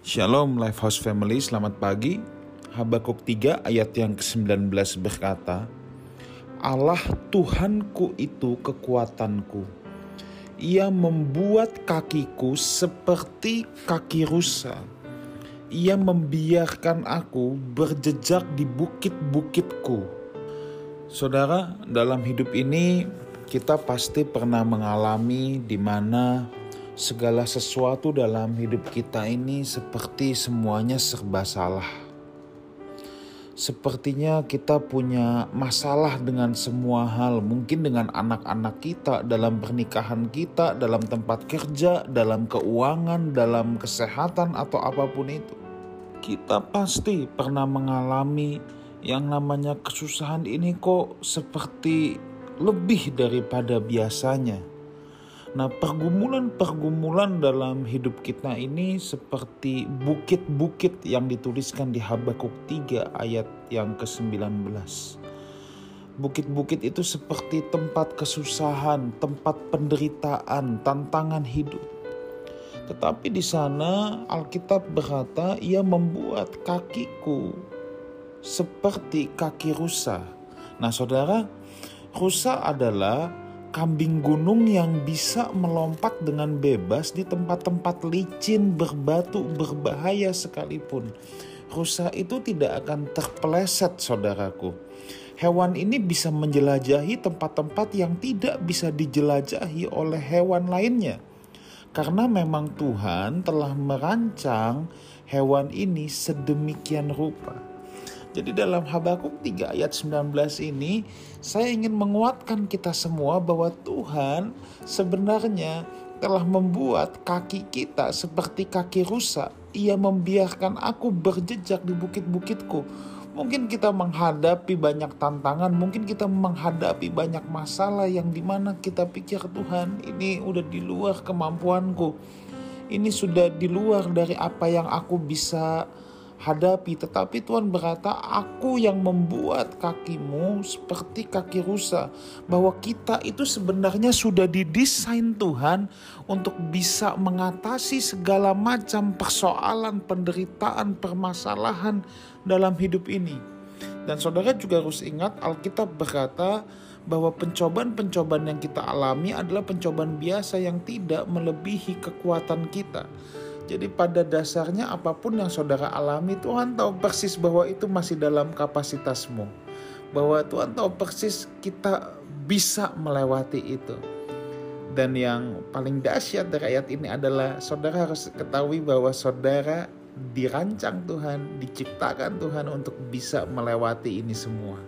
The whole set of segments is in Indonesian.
Shalom Lifehouse Family, selamat pagi. Habakuk 3 ayat yang ke-19 berkata, Allah Tuhanku itu kekuatanku. Ia membuat kakiku seperti kaki rusa. Ia membiarkan aku berjejak di bukit-bukitku. Saudara, dalam hidup ini kita pasti pernah mengalami di mana segala sesuatu dalam hidup kita ini seperti semuanya serba salah. Sepertinya kita punya masalah dengan semua hal, mungkin dengan anak-anak kita, dalam pernikahan kita, dalam tempat kerja, dalam keuangan, dalam kesehatan, atau apa pun itu. Kita pasti pernah mengalami yang namanya kesusahan ini, kok seperti lebih daripada biasanya Nah, pergumulan-pergumulan dalam hidup kita ini seperti bukit-bukit yang dituliskan di Habakuk 3 ayat yang ke-19. Bukit-bukit itu seperti tempat kesusahan, tempat penderitaan, tantangan hidup. Tetapi di sana Alkitab berkata, "Ia membuat kakiku seperti kaki rusa." Nah, Saudara, rusa adalah kambing gunung yang bisa melompat dengan bebas di tempat-tempat licin, berbatu, berbahaya sekalipun. Rusa itu tidak akan terpeleset, saudaraku. Hewan ini bisa menjelajahi tempat-tempat yang tidak bisa dijelajahi oleh hewan lainnya. Karena memang Tuhan telah merancang hewan ini sedemikian rupa. Jadi dalam Habakuk 3 ayat 19 ini saya ingin menguatkan kita semua bahwa Tuhan sebenarnya telah membuat kaki kita seperti kaki rusa. Ia membiarkan aku berjejak di bukit-bukitku. Mungkin kita menghadapi banyak tantangan, mungkin kita menghadapi banyak masalah yang di mana kita pikir Tuhan ini udah di luar kemampuanku. Ini sudah di luar dari apa yang aku bisa hadapi. Tetapi Tuhan berkata, aku yang membuat kakimu seperti kaki rusa. Bahwa kita itu sebenarnya sudah didesain Tuhan untuk bisa mengatasi segala macam persoalan, penderitaan, permasalahan dalam hidup ini. Dan saudara juga harus ingat Alkitab berkata bahwa pencobaan-pencobaan yang kita alami adalah pencobaan biasa yang tidak melebihi kekuatan kita. Jadi pada dasarnya apa pun yang saudara alami Tuhan tahu persis bahwa itu masih dalam kapasitasmu. Bahwa Tuhan tahu persis kita bisa melewati itu. Dan yang paling dahsyat dari ayat ini adalah saudara harus ketahui bahwa saudara dirancang Tuhan, diciptakan Tuhan untuk bisa melewati ini semua.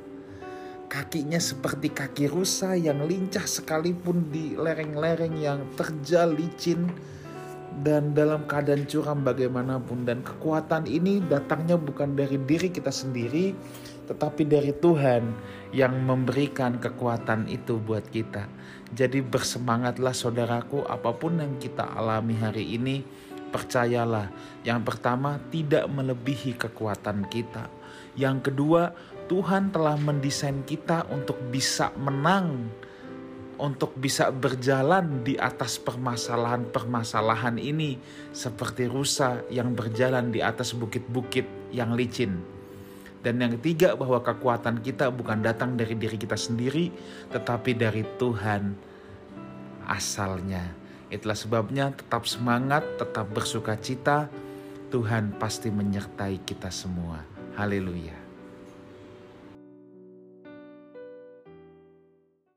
Kakinya seperti kaki rusa yang lincah sekalipun di lereng-lereng yang terjal licin dan dalam keadaan curam bagaimanapun dan kekuatan ini datangnya bukan dari diri kita sendiri tetapi dari Tuhan yang memberikan kekuatan itu buat kita. Jadi bersemangatlah saudaraku apa pun yang kita alami hari ini percayalah yang pertama tidak melebihi kekuatan kita. Yang kedua Tuhan telah mendesain kita untuk bisa menang untuk bisa berjalan di atas permasalahan-permasalahan ini, seperti rusa yang berjalan di atas bukit-bukit yang licin. Dan yang ketiga, bahwa kekuatan kita bukan datang dari diri kita sendiri, tetapi dari Tuhan asalnya. Itulah sebabnya, tetap semangat, tetap bersuka cita. Tuhan pasti menyertai kita semua. Haleluya!